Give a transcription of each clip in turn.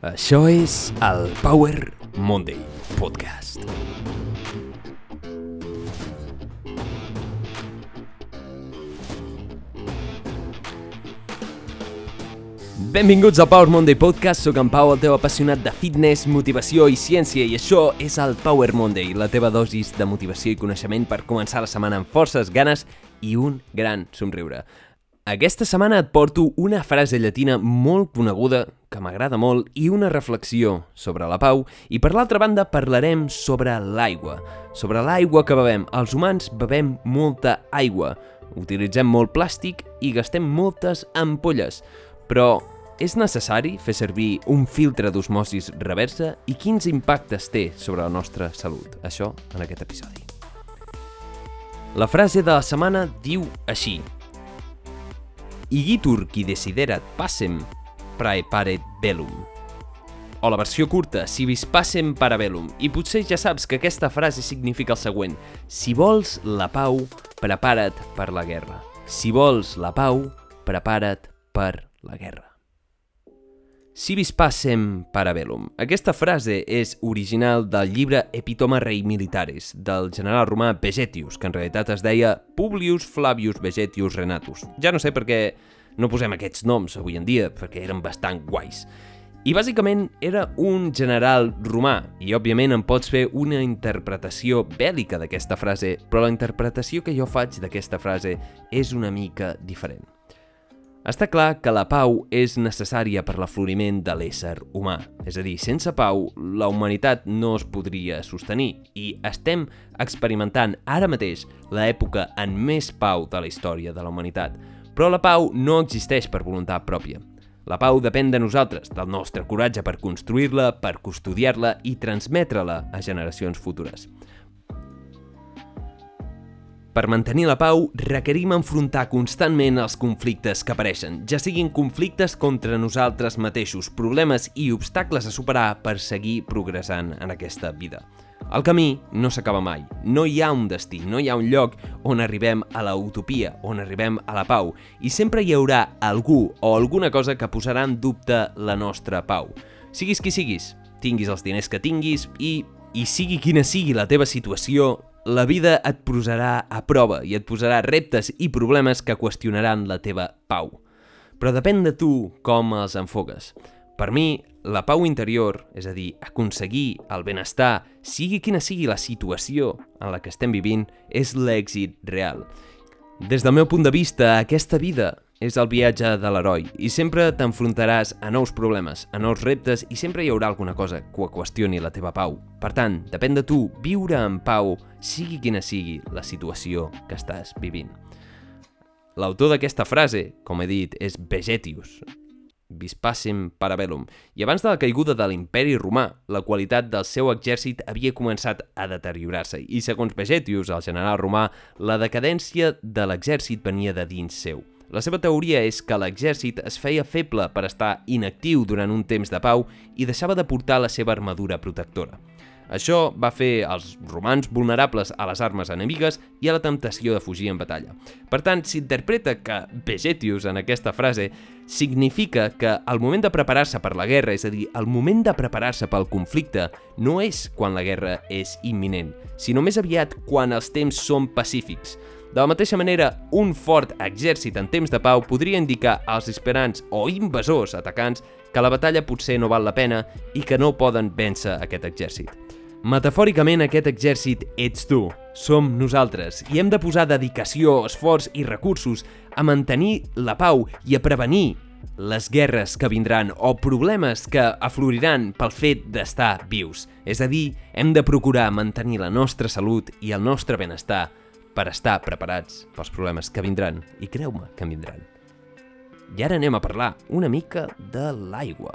Això és el Power Monday Podcast. Benvinguts al Power Monday Podcast, sóc en Pau, el teu apassionat de fitness, motivació i ciència i això és el Power Monday, la teva dosis de motivació i coneixement per començar la setmana amb forces, ganes i un gran somriure. Aquesta setmana et porto una frase llatina molt coneguda, que m'agrada molt, i una reflexió sobre la pau, i per l'altra banda parlarem sobre l'aigua, sobre l'aigua que bevem. Els humans bevem molta aigua, utilitzem molt plàstic i gastem moltes ampolles, però és necessari fer servir un filtre d'osmosis reversa i quins impactes té sobre la nostra salut? Això en aquest episodi. La frase de la setmana diu així. Igitur qui desiderat passem praeparet velum. O la versió curta, si vis passem para velum. I potser ja saps que aquesta frase significa el següent. Si vols la pau, prepara't per la guerra. Si vols la pau, prepara't per la guerra. Civis pacem parabellum. Aquesta frase és original del llibre Epitoma Rei Militaris, del general romà Vegetius, que en realitat es deia Publius Flavius Vegetius Renatus. Ja no sé per què no posem aquests noms avui en dia, perquè eren bastant guais. I bàsicament era un general romà, i òbviament em pots fer una interpretació bèl·lica d'aquesta frase, però la interpretació que jo faig d'aquesta frase és una mica diferent. Està clar que la pau és necessària per l'afloriment de l'ésser humà. És a dir, sense pau, la humanitat no es podria sostenir i estem experimentant ara mateix l'època en més pau de la història de la humanitat. Però la pau no existeix per voluntat pròpia. La pau depèn de nosaltres, del nostre coratge per construir-la, per custodiar-la i transmetre-la a generacions futures. Per mantenir la pau, requerim enfrontar constantment els conflictes que apareixen, ja siguin conflictes contra nosaltres mateixos, problemes i obstacles a superar per seguir progressant en aquesta vida. El camí no s'acaba mai, no hi ha un destí, no hi ha un lloc on arribem a la utopia, on arribem a la pau, i sempre hi haurà algú o alguna cosa que posarà en dubte la nostra pau. Siguis qui siguis, tinguis els diners que tinguis i, i sigui quina sigui la teva situació, la vida et posarà a prova i et posarà reptes i problemes que qüestionaran la teva pau. Però depèn de tu com els enfoques. Per mi, la pau interior, és a dir, aconseguir el benestar, sigui quina sigui la situació en la que estem vivint, és l'èxit real. Des del meu punt de vista, aquesta vida és el viatge de l'heroi i sempre t'enfrontaràs a nous problemes, a nous reptes i sempre hi haurà alguna cosa que qüestioni la teva pau. Per tant, depèn de tu viure en pau, sigui quina sigui la situació que estàs vivint. L'autor d'aquesta frase, com he dit, és Vegetius, Vispacem Parabellum, i abans de la caiguda de l'imperi romà, la qualitat del seu exèrcit havia començat a deteriorar-se, i segons Vegetius, el general romà, la decadència de l'exèrcit venia de dins seu. La seva teoria és que l'exèrcit es feia feble per estar inactiu durant un temps de pau i deixava de portar la seva armadura protectora. Això va fer els romans vulnerables a les armes enemigues i a la temptació de fugir en batalla. Per tant, s'interpreta que Vegetius en aquesta frase significa que el moment de preparar-se per la guerra, és a dir, el moment de preparar-se pel conflicte, no és quan la guerra és imminent, sinó més aviat quan els temps són pacífics. De la mateixa manera, un fort exèrcit en temps de pau podria indicar als esperants o invasors atacants que la batalla potser no val la pena i que no poden vèncer aquest exèrcit. Metafòricament, aquest exèrcit ets tu, som nosaltres, i hem de posar dedicació, esforç i recursos a mantenir la pau i a prevenir les guerres que vindran o problemes que afloriran pel fet d'estar vius. És a dir, hem de procurar mantenir la nostra salut i el nostre benestar per estar preparats pels problemes que vindran, i creu-me que vindran. I ara anem a parlar una mica de l'aigua.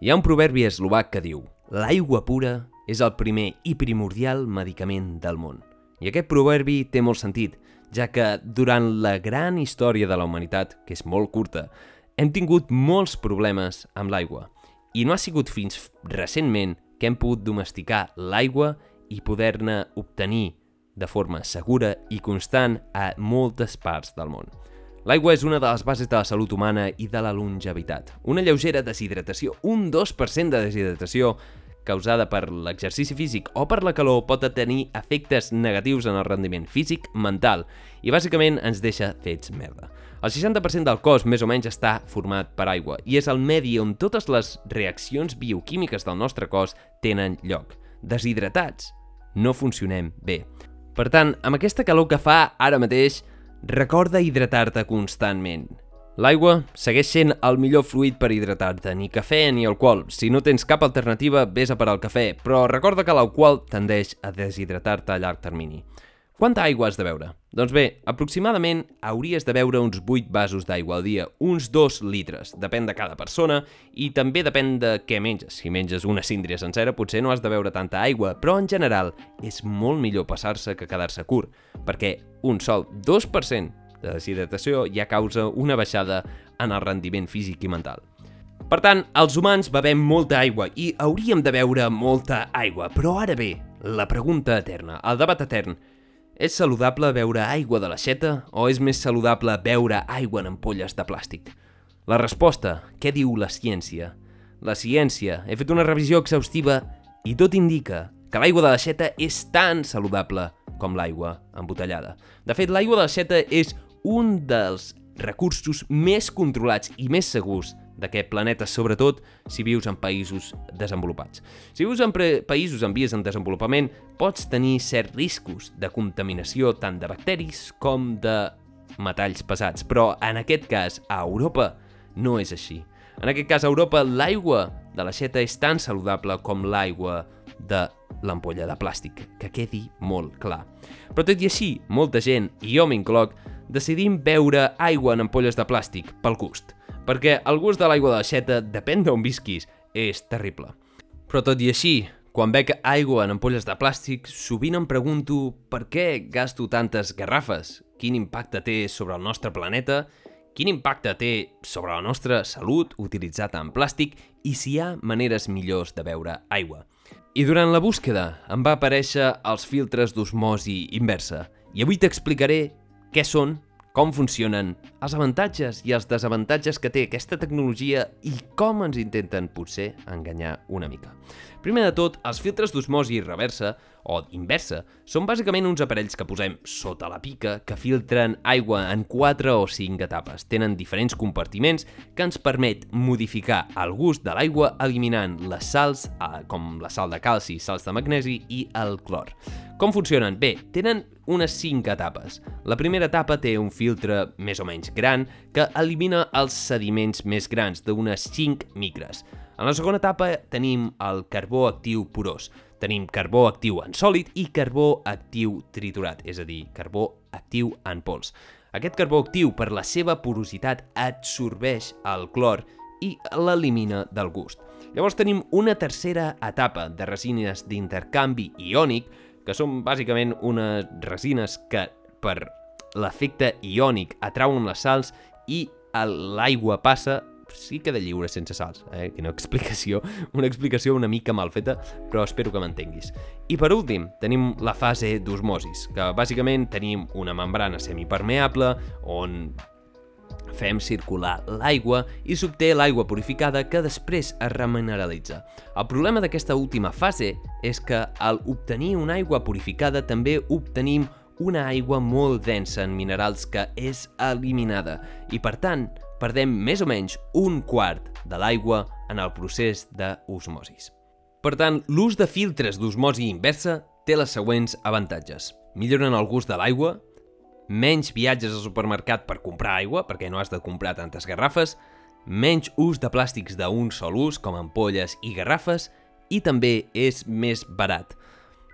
Hi ha un proverbi eslovac que diu «L'aigua pura és el primer i primordial medicament del món». I aquest proverbi té molt sentit, ja que durant la gran història de la humanitat, que és molt curta, hem tingut molts problemes amb l'aigua. I no ha sigut fins recentment que hem pogut domesticar l'aigua i poder-ne obtenir de forma segura i constant a moltes parts del món. L'aigua és una de les bases de la salut humana i de la longevitat. Una lleugera deshidratació, un 2% de deshidratació, causada per l'exercici físic o per la calor pot tenir efectes negatius en el rendiment físic, mental i bàsicament ens deixa fets merda. El 60% del cos més o menys està format per aigua i és el medi on totes les reaccions bioquímiques del nostre cos tenen lloc. Deshidratats, no funcionem bé. Per tant, amb aquesta calor que fa ara mateix, Recorda hidratar-te constantment. L'aigua segueix sent el millor fluid per hidratar-te, ni cafè ni alcohol. Si no tens cap alternativa, vés a per al cafè, però recorda que l'alcohol tendeix a deshidratar-te a llarg termini. Quanta aigua has de beure? Doncs bé, aproximadament hauries de beure uns 8 vasos d'aigua al dia, uns 2 litres, depèn de cada persona i també depèn de què menges. Si menges una síndria sencera potser no has de beure tanta aigua, però en general és molt millor passar-se que quedar-se curt, perquè un sol 2% de deshidratació ja causa una baixada en el rendiment físic i mental. Per tant, els humans bevem molta aigua i hauríem de beure molta aigua. Però ara bé, la pregunta eterna, el debat etern. És saludable beure aigua de l'aixeta o és més saludable beure aigua en ampolles de plàstic? La resposta, què diu la ciència? La ciència, he fet una revisió exhaustiva i tot indica que l'aigua de l'aixeta és tan saludable com l'aigua embotellada. De fet, l'aigua de l'aixeta és un dels recursos més controlats i més segurs d'aquest planeta, sobretot si vius en països desenvolupats. Si vius en països en vies en desenvolupament, pots tenir certs riscos de contaminació tant de bacteris com de metalls pesats, però en aquest cas, a Europa, no és així. En aquest cas, a Europa, l'aigua de l'aixeta és tan saludable com l'aigua de l'ampolla de plàstic, que quedi molt clar. Però tot i així, molta gent, i jo m'incloc, decidim beure aigua en ampolles de plàstic pel gust, perquè el gust de l'aigua de l'aixeta, depèn d'on visquis, és terrible. Però tot i així, quan bec aigua en ampolles de plàstic, sovint em pregunto per què gasto tantes garrafes, quin impacte té sobre el nostre planeta, quin impacte té sobre la nostra salut utilitzar tant plàstic i si hi ha maneres millors de beure aigua. I durant la búsqueda em va aparèixer els filtres d'osmosi inversa i avui t'explicaré què són, com funcionen, els avantatges i els desavantatges que té aquesta tecnologia i com ens intenten potser enganyar una mica. Primer de tot, els filtres d'osmosi reversa o inversa són bàsicament uns aparells que posem sota la pica que filtren aigua en 4 o 5 etapes. Tenen diferents compartiments que ens permet modificar el gust de l'aigua eliminant les sals, eh, com la sal de calci, sals de magnesi i el clor. Com funcionen? Bé, tenen unes 5 etapes. La primera etapa té un filtre més o menys gran que elimina els sediments més grans d'unes 5 micres. En la segona etapa tenim el carbó actiu porós. Tenim carbó actiu en sòlid i carbó actiu triturat, és a dir, carbó actiu en pols. Aquest carbó actiu, per la seva porositat, absorbeix el clor i l'elimina del gust. Llavors tenim una tercera etapa de resines d'intercanvi iònic, que són bàsicament unes resines que, per l'efecte iònic, atrauen les sals i l'aigua passa sí queda lliure sense salts. Eh? Quina explicació, una explicació una mica mal feta, però espero que m'entenguis. I per últim, tenim la fase d'osmosis, que bàsicament tenim una membrana semipermeable on fem circular l'aigua i s'obté l'aigua purificada que després es remineralitza. El problema d'aquesta última fase és que al obtenir una aigua purificada també obtenim una aigua molt densa en minerals que és eliminada i per tant perdem més o menys un quart de l'aigua en el procés d'osmosis. Per tant, l'ús de filtres d'osmosi inversa té les següents avantatges. Milloren el gust de l'aigua, menys viatges al supermercat per comprar aigua, perquè no has de comprar tantes garrafes, menys ús de plàstics d'un sol ús, com ampolles i garrafes, i també és més barat.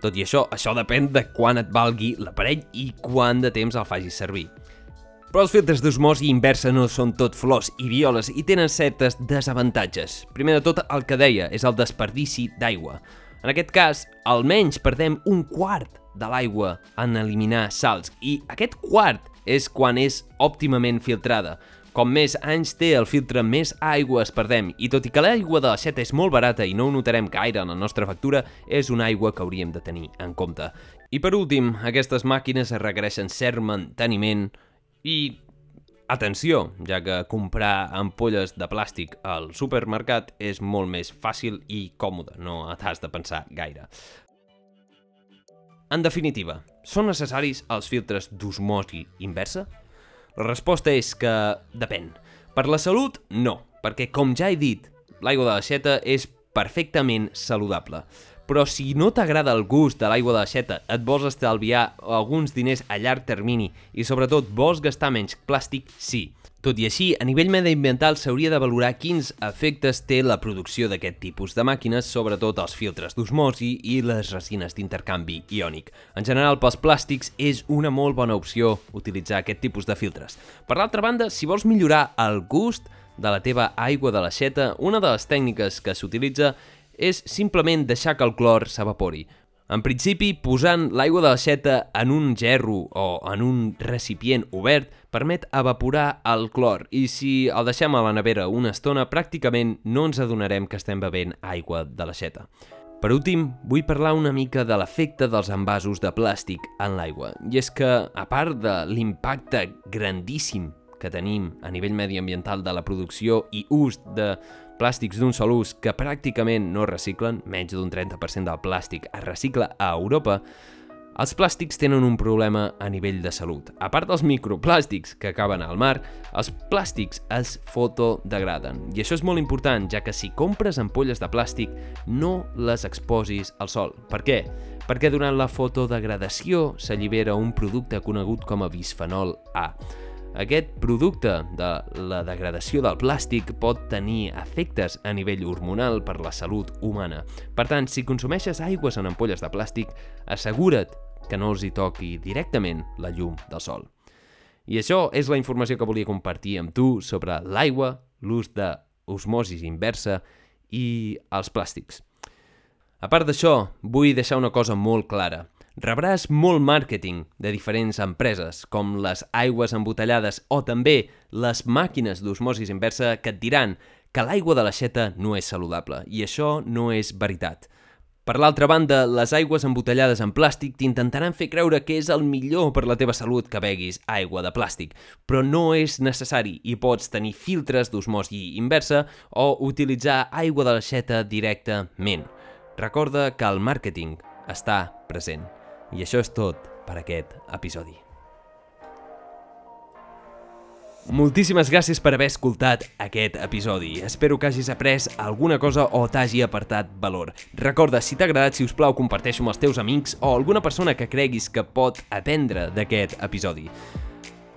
Tot i això, això depèn de quan et valgui l'aparell i quant de temps el facis servir. Però els filtres d'osmosi inversa no són tot flors i violes i tenen certes desavantatges. Primer de tot, el que deia, és el desperdici d'aigua. En aquest cas, almenys perdem un quart de l'aigua en eliminar salts i aquest quart és quan és òptimament filtrada. Com més anys té el filtre, més aigua es perdem, i tot i que l'aigua de la xeta és molt barata i no ho notarem gaire en la nostra factura, és una aigua que hauríem de tenir en compte. I per últim, aquestes màquines requereixen cert manteniment i Atenció, ja que comprar ampolles de plàstic al supermercat és molt més fàcil i còmode, no t'has de pensar gaire. En definitiva, són necessaris els filtres d'osmosi inversa? La resposta és que depèn. Per la salut, no, perquè com ja he dit, l'aigua de l'aixeta és perfectament saludable. Però si no t'agrada el gust de l'aigua de l'aixeta, et vols estalviar alguns diners a llarg termini i sobretot vols gastar menys plàstic, sí. Tot i així, a nivell mediambiental s'hauria de valorar quins efectes té la producció d'aquest tipus de màquines, sobretot els filtres d'osmosi i les resines d'intercanvi iònic. En general, pels plàstics és una molt bona opció utilitzar aquest tipus de filtres. Per l'altra banda, si vols millorar el gust de la teva aigua de l'aixeta, una de les tècniques que s'utilitza és simplement deixar que el clor s'evapori. En principi, posant l'aigua de l'aixeta en un gerro o en un recipient obert permet evaporar el clor i si el deixem a la nevera una estona pràcticament no ens adonarem que estem bevent aigua de l'aixeta. Per últim, vull parlar una mica de l'efecte dels envasos de plàstic en l'aigua. I és que, a part de l'impacte grandíssim que tenim a nivell mediambiental de la producció i ús de plàstics d'un sol ús que pràcticament no reciclen, menys d'un 30% del plàstic es recicla a Europa, els plàstics tenen un problema a nivell de salut. A part dels microplàstics que acaben al mar, els plàstics es fotodegraden. I això és molt important, ja que si compres ampolles de plàstic, no les exposis al sol. Per què? Perquè durant la fotodegradació s'allibera un producte conegut com a bisfenol A. Aquest producte de la degradació del plàstic pot tenir efectes a nivell hormonal per la salut humana. Per tant, si consumeixes aigües en ampolles de plàstic, assegura't que no els hi toqui directament la llum del sol. I això és la informació que volia compartir amb tu sobre l'aigua, l'ús d'osmosis inversa i els plàstics. A part d'això, vull deixar una cosa molt clara – rebràs molt màrqueting de diferents empreses, com les aigües embotellades o també les màquines d'osmosis inversa que et diran que l'aigua de l'aixeta no és saludable, i això no és veritat. Per l'altra banda, les aigües embotellades en plàstic t'intentaran fer creure que és el millor per la teva salut que beguis aigua de plàstic, però no és necessari i pots tenir filtres d'osmosi inversa o utilitzar aigua de l'aixeta directament. Recorda que el màrqueting està present. I això és tot per aquest episodi. Moltíssimes gràcies per haver escoltat aquest episodi. Espero que hagis après alguna cosa o t'hagi apartat valor. Recorda, si t'ha agradat, si us plau, comparteixo amb els teus amics o alguna persona que creguis que pot aprendre d'aquest episodi.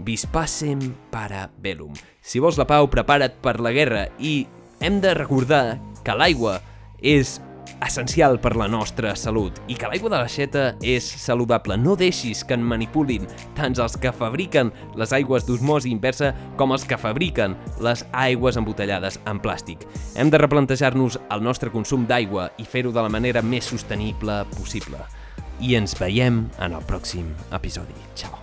Vispacem para bellum. Si vols la pau, prepara't per la guerra i hem de recordar que l'aigua és essencial per la nostra salut i que l'aigua de l'aixeta és saludable. No deixis que en manipulin tant els que fabriquen les aigües d'osmosi inversa com els que fabriquen les aigües embotellades en plàstic. Hem de replantejar-nos el nostre consum d'aigua i fer-ho de la manera més sostenible possible. I ens veiem en el pròxim episodi. Ciao.